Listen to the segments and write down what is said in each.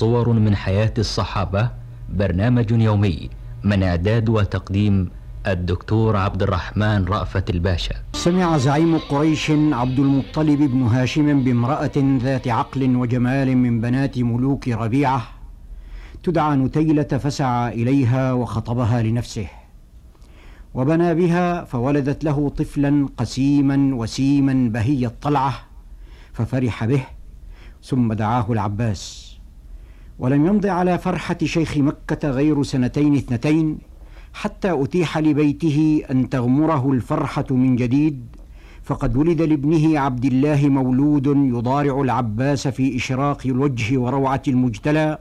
صور من حياة الصحابة برنامج يومي من إعداد وتقديم الدكتور عبد الرحمن رأفت الباشا. سمع زعيم قريش عبد المطلب بن هاشم بامرأة ذات عقل وجمال من بنات ملوك ربيعة تدعى نتيلة فسعى إليها وخطبها لنفسه. وبنى بها فولدت له طفلا قسيما وسيما بهي الطلعة ففرح به ثم دعاه العباس. ولم يمض على فرحة شيخ مكة غير سنتين اثنتين حتى أتيح لبيته أن تغمره الفرحة من جديد فقد ولد لابنه عبد الله مولود يضارع العباس في إشراق الوجه وروعة المجتلى.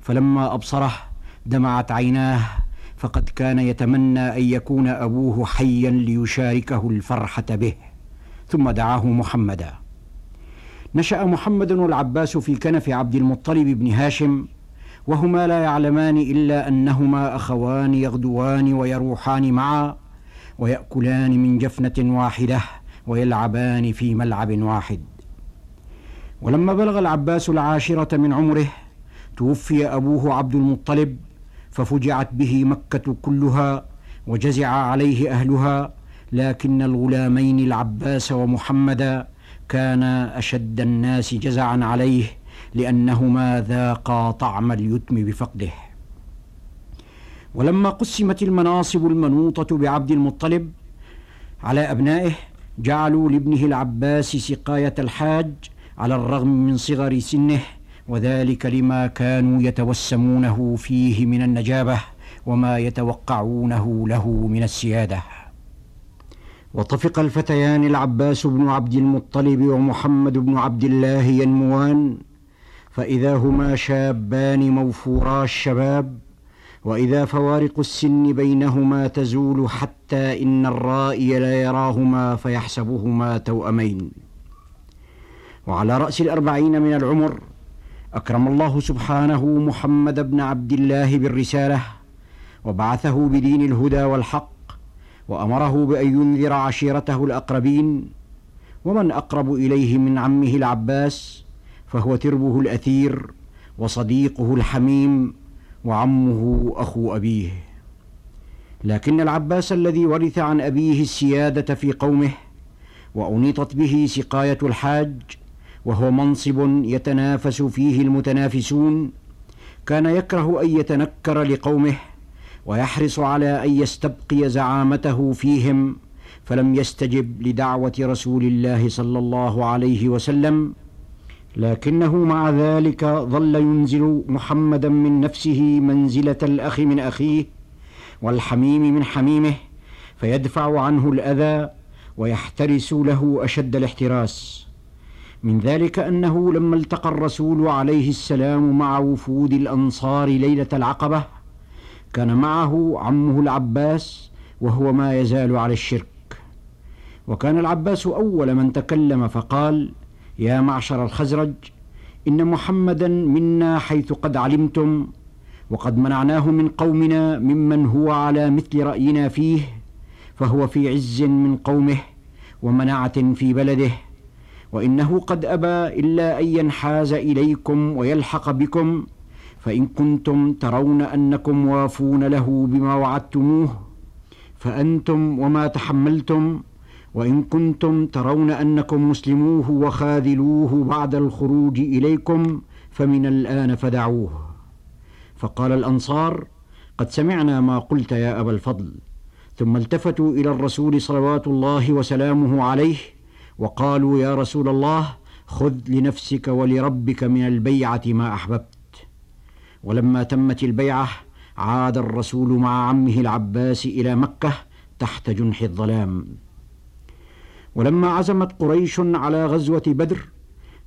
فلما أبصره دمعت عيناه فقد كان يتمنى أن يكون أبوه حيا ليشاركه الفرحة به. ثم دعاه محمدا. نشأ محمد والعباس في كنف عبد المطلب بن هاشم وهما لا يعلمان إلا أنهما أخوان يغدوان ويروحان معا ويأكلان من جفنة واحدة ويلعبان في ملعب واحد. ولما بلغ العباس العاشرة من عمره توفي أبوه عبد المطلب ففجعت به مكة كلها وجزع عليه أهلها لكن الغلامين العباس ومحمدا كانا أشد الناس جزعا عليه لأنهما ذاقا طعم اليتم بفقده. ولما قسمت المناصب المنوطة بعبد المطلب على أبنائه جعلوا لابنه العباس سقاية الحاج على الرغم من صغر سنه وذلك لما كانوا يتوسمونه فيه من النجابة وما يتوقعونه له من السيادة. وطفق الفتيان العباس بن عبد المطلب ومحمد بن عبد الله ينموان فإذا هما شابان موفورا الشباب وإذا فوارق السن بينهما تزول حتى إن الرائي لا يراهما فيحسبهما توأمين. وعلى رأس الأربعين من العمر أكرم الله سبحانه محمد بن عبد الله بالرسالة وبعثه بدين الهدى والحق وأمره بأن ينذر عشيرته الأقربين ومن أقرب إليه من عمه العباس فهو تربه الأثير وصديقه الحميم وعمه أخو أبيه. لكن العباس الذي ورث عن أبيه السيادة في قومه وأنيطت به سقاية الحاج وهو منصب يتنافس فيه المتنافسون كان يكره أن يتنكر لقومه ويحرص على أن يستبقي زعامته فيهم فلم يستجب لدعوة رسول الله صلى الله عليه وسلم. لكنه مع ذلك ظل ينزل محمدا من نفسه منزلة الأخ من أخيه والحميم من حميمه فيدفع عنه الأذى ويحترس له أشد الاحتراس. من ذلك أنه لما التقى الرسول عليه السلام مع وفود الأنصار ليلة العقبة كان معه عمه العباس وهو ما يزال على الشرك. وكان العباس أول من تكلم فقال يا معشر الخزرج إن محمدا منا حيث قد علمتم وقد منعناه من قومنا ممن هو على مثل رأينا فيه فهو في عز من قومه ومنعة في بلده. وإنه قد أبى إلا أن ينحاز إليكم ويلحق بكم فإن كنتم ترون أنكم وافون له بما وعدتموه فأنتم وما تحملتم وإن كنتم ترون أنكم مسلموه وخاذلوه بعد الخروج إليكم فمن الآن فدعوه. فقال الأنصار قد سمعنا ما قلت يا أبا الفضل. ثم التفتوا إلى الرسول صلوات الله وسلامه عليه وقالوا يا رسول الله خذ لنفسك ولربك من البيعة ما أحببت. ولما تمت البيعة عاد الرسول مع عمه العباس إلى مكة تحت جنح الظلام. ولما عزمت قريش على غزوة بدر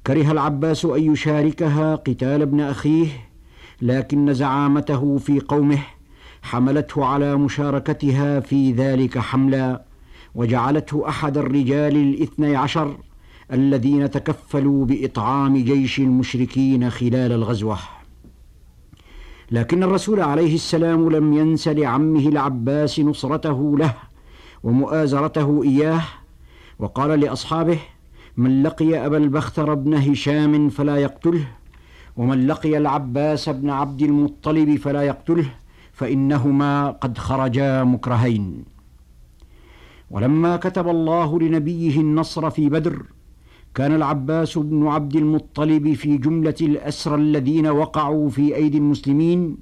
كره العباس أن يشاركها قتال ابن أخيه لكن زعامته في قومه حملته على مشاركتها في ذلك حملا وجعلته أحد الرجال الاثني عشر الذين تكفلوا بإطعام جيش المشركين خلال الغزوة. لكن الرسول عليه السلام لم ينس لعمه العباس نصرته له ومؤازرته إياه وقال لأصحابه من لقي أبا البختر بن هشام فلا يقتله ومن لقي العباس بن عبد المطلب فلا يقتله فإنهما قد خرجا مكرهين. ولما كتب الله لنبيه النصر في بدر كان العباس بن عبد المطلب في جملة الأسرى الذين وقعوا في أيدي المسلمين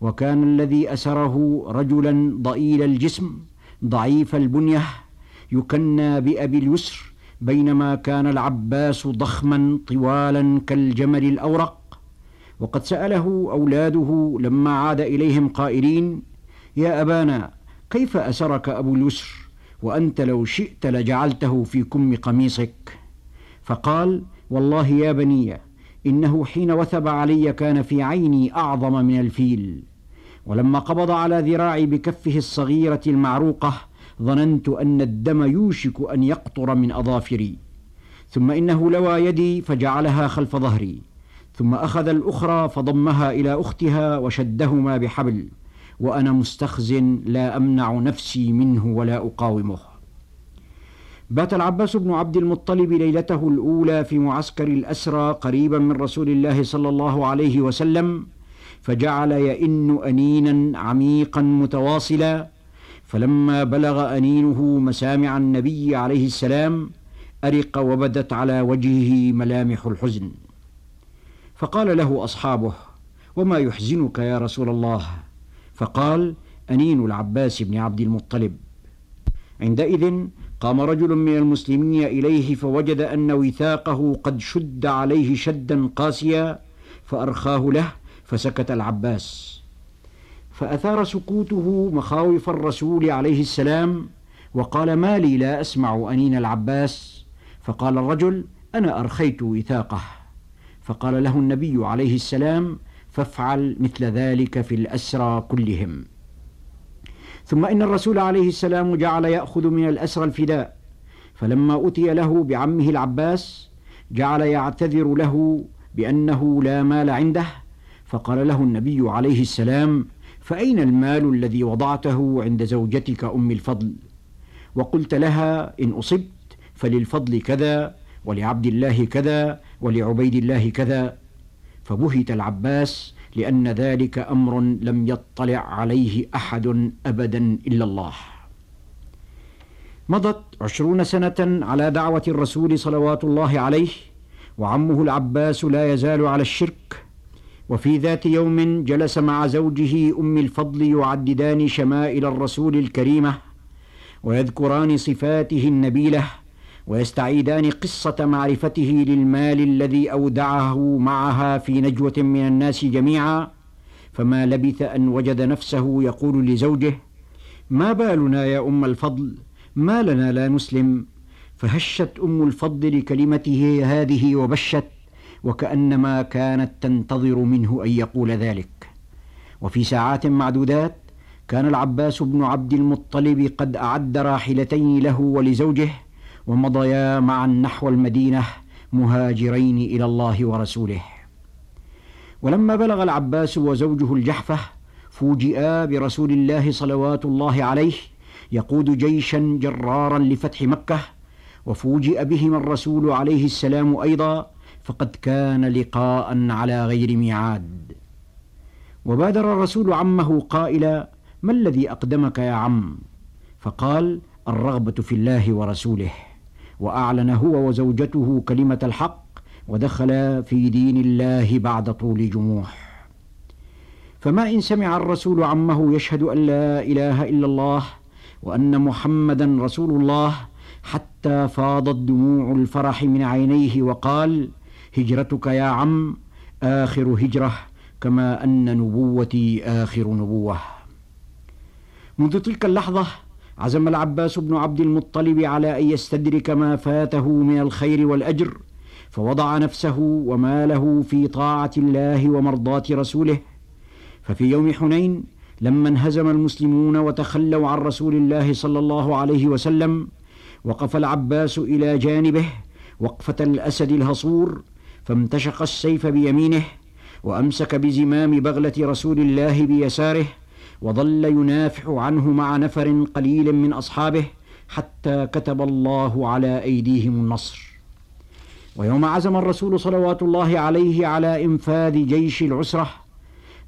وكان الذي أسره رجلا ضئيل الجسم ضعيف البنية يكنى بأبي اليسر بينما كان العباس ضخما طوالا كالجمل الأورق. وقد سأله أولاده لما عاد إليهم قائلين يا أبانا كيف أسرك أبو اليسر؟ وأنت لو شئت لجعلته في كم قميصك. فقال والله يا بني إنه حين وثب علي كان في عيني أعظم من الفيل. ولما قبض على ذراعي بكفه الصغيرة المعروقة ظننت أن الدم يوشك أن يقطر من أظافري. ثم إنه لوى يدي فجعلها خلف ظهري. ثم أخذ الأخرى فضمها إلى أختها وشدهما بحبل. وأنا مستخز لا أمنع نفسي منه ولا أقاومه. بات العباس بن عبد المطلب ليلته الأولى في معسكر الأسرى قريبا من رسول الله صلى الله عليه وسلم فجعل يئن أنينا عميقا متواصلا. فلما بلغ أنينه مسامع النبي عليه السلام أرق وبدت على وجهه ملامح الحزن. فقال له أصحابه وما يحزنك يا رسول الله؟ فقال أنين العباس بن عبد المطلب. عندئذ قام رجل من المسلمين إليه فوجد أن وثاقه قد شد عليه شدا قاسيا فأرخاه له فسكت العباس. فأثار سكوته مخاوف الرسول عليه السلام وقال ما لي لا أسمع أنين العباس؟ فقال الرجل أنا أرخيت وثاقه. فقال له النبي عليه السلام فافعل مثل ذلك في الأسرى كلهم. ثم إن الرسول عليه السلام جعل يأخذ من الأسرى الفداء فلما أتي له بعمه العباس جعل يعتذر له بأنه لا مال عنده فقال له النبي عليه السلام فأين المال الذي وضعته عند زوجتك أم الفضل؟ وقلت لها إن أصبت فللفضل كذا ولعبد الله كذا ولعبيد الله كذا. فبهت العباس لأن ذلك أمر لم يطلع عليه أحد أبدا إلا الله. مضت عشرون سنة على دعوة الرسول صلوات الله عليه وعمه العباس لا يزال على الشرك وفي ذات يوم جلس مع زوجه أم الفضل يعددان شمائل الرسول الكريمة ويذكران صفاته النبيلة ويستعيدان قصة معرفته للمال الذي أودعه معها في نجوة من الناس جميعا. فما لبث أن وجد نفسه يقول لزوجه ما بالنا يا أم الفضل؟ ما لنا لا نسلم فهشت أم الفضل لكلمته هذه وبشت وكأنما كانت تنتظر منه أن يقول ذلك. وفي ساعات معدودات كان العباس بن عبد المطلب قد أعد راحلتين له ولزوجه ومضيا معا نحو المدينة مهاجرين إلى الله ورسوله. ولما بلغ العباس وزوجه الجحفة فوجئا برسول الله صلوات الله عليه يقود جيشا جرارا لفتح مكة وفوجئ بهما الرسول عليه السلام أيضا فقد كان لقاء على غير ميعاد. وبادر الرسول عمه قائلا ما الذي أقدمك يا عم؟ فقال الرغبة في الله ورسوله. وأعلن هو وزوجته كلمة الحق ودخل في دين الله بعد طول جموح. فما إن سمع الرسول عمه يشهد أن لا إله إلا الله وأن محمدا رسول الله حتى فاضت دموع الفرح من عينيه وقال هجرتك يا عم آخر هجرة كما أن نبوتي آخر نبوة. منذ تلك اللحظة عزم العباس بن عبد المطلب على أن يستدرك ما فاته من الخير والأجر فوضع نفسه وماله في طاعة الله ومرضاة رسوله. ففي يوم حنين لما انهزم المسلمون وتخلوا عن رسول الله صلى الله عليه وسلم وقف العباس إلى جانبه وقفة الأسد الهصور فامتشق السيف بيمينه وأمسك بزمام بغلة رسول الله بيساره وظل ينافح عنه مع نفر قليل من أصحابه حتى كتب الله على أيديهم النصر. ويوم عزم الرسول صلوات الله عليه على إنفاذ جيش العسرة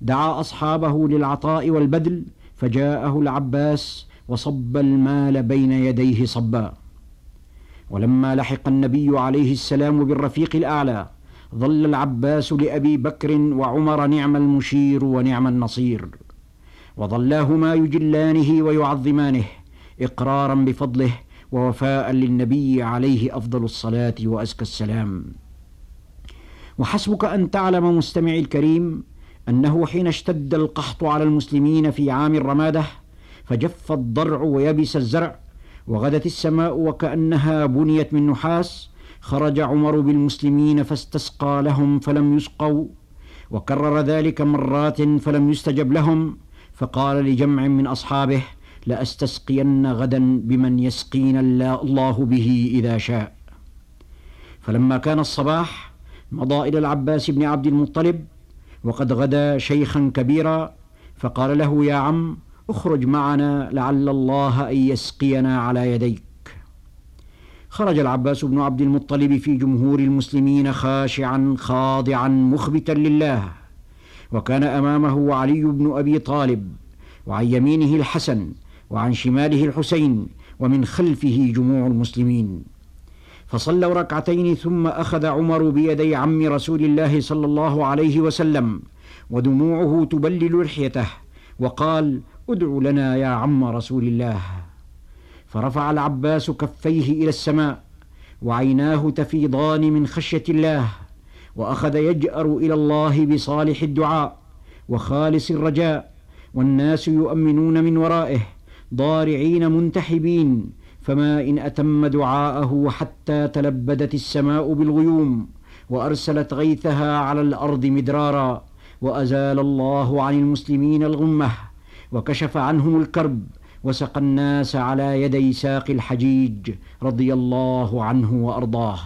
دعا أصحابه للعطاء والبذل فجاءه العباس وصب المال بين يديه صبا. ولما لحق النبي عليه السلام بالرفيق الأعلى ظل العباس لأبي بكر وعمر نعم المشير ونعم النصير. وظلاهما يجلانه ويعظمانه إقرارا بفضله ووفاء للنبي عليه أفضل الصلاة وأزكى السلام. وحسبك أن تعلم مستمعي الكريم أنه حين اشتد القحط على المسلمين في عام الرمادة فجف الضرع ويبس الزرع وغدت السماء وكأنها بنيت من نحاس خرج عمر بالمسلمين فاستسقى لهم فلم يسقوا وكرر ذلك مرات فلم يستجب لهم فقال لجمع من أصحابه لأستسقين غدا بمن يسقينا الله به إذا شاء. فلما كان الصباح مضى إلى العباس بن عبد المطلب وقد غدا شيخا كبيرا فقال له يا عم اخرج معنا لعل الله أن يسقينا على يديك. خرج العباس بن عبد المطلب في جمهور المسلمين خاشعا خاضعا مخبتا لله. وكان أمامه علي بن أبي طالب وعن يمينه الحسن وعن شماله الحسين ومن خلفه جموع المسلمين. فصلوا ركعتين ثم أخذ عمر بيدي عم رسول الله صلى الله عليه وسلم ودموعه تبلل لحيته وقال ادع لنا يا عم رسول الله. فرفع العباس كفيه إلى السماء وعيناه تفيضان من خشية الله. وأخذ يجأر إلى الله بصالح الدعاء وخالص الرجاء والناس يؤمنون من ورائه ضارعين منتحبين فما إن أتم دعاءه حتى تلبدت السماء بالغيوم وأرسلت غيثها على الأرض مدرارا وأزال الله عن المسلمين الغمة وكشف عنهم الكرب وسقى الناس على يدي ساق الحجيج رضي الله عنه وأرضاه.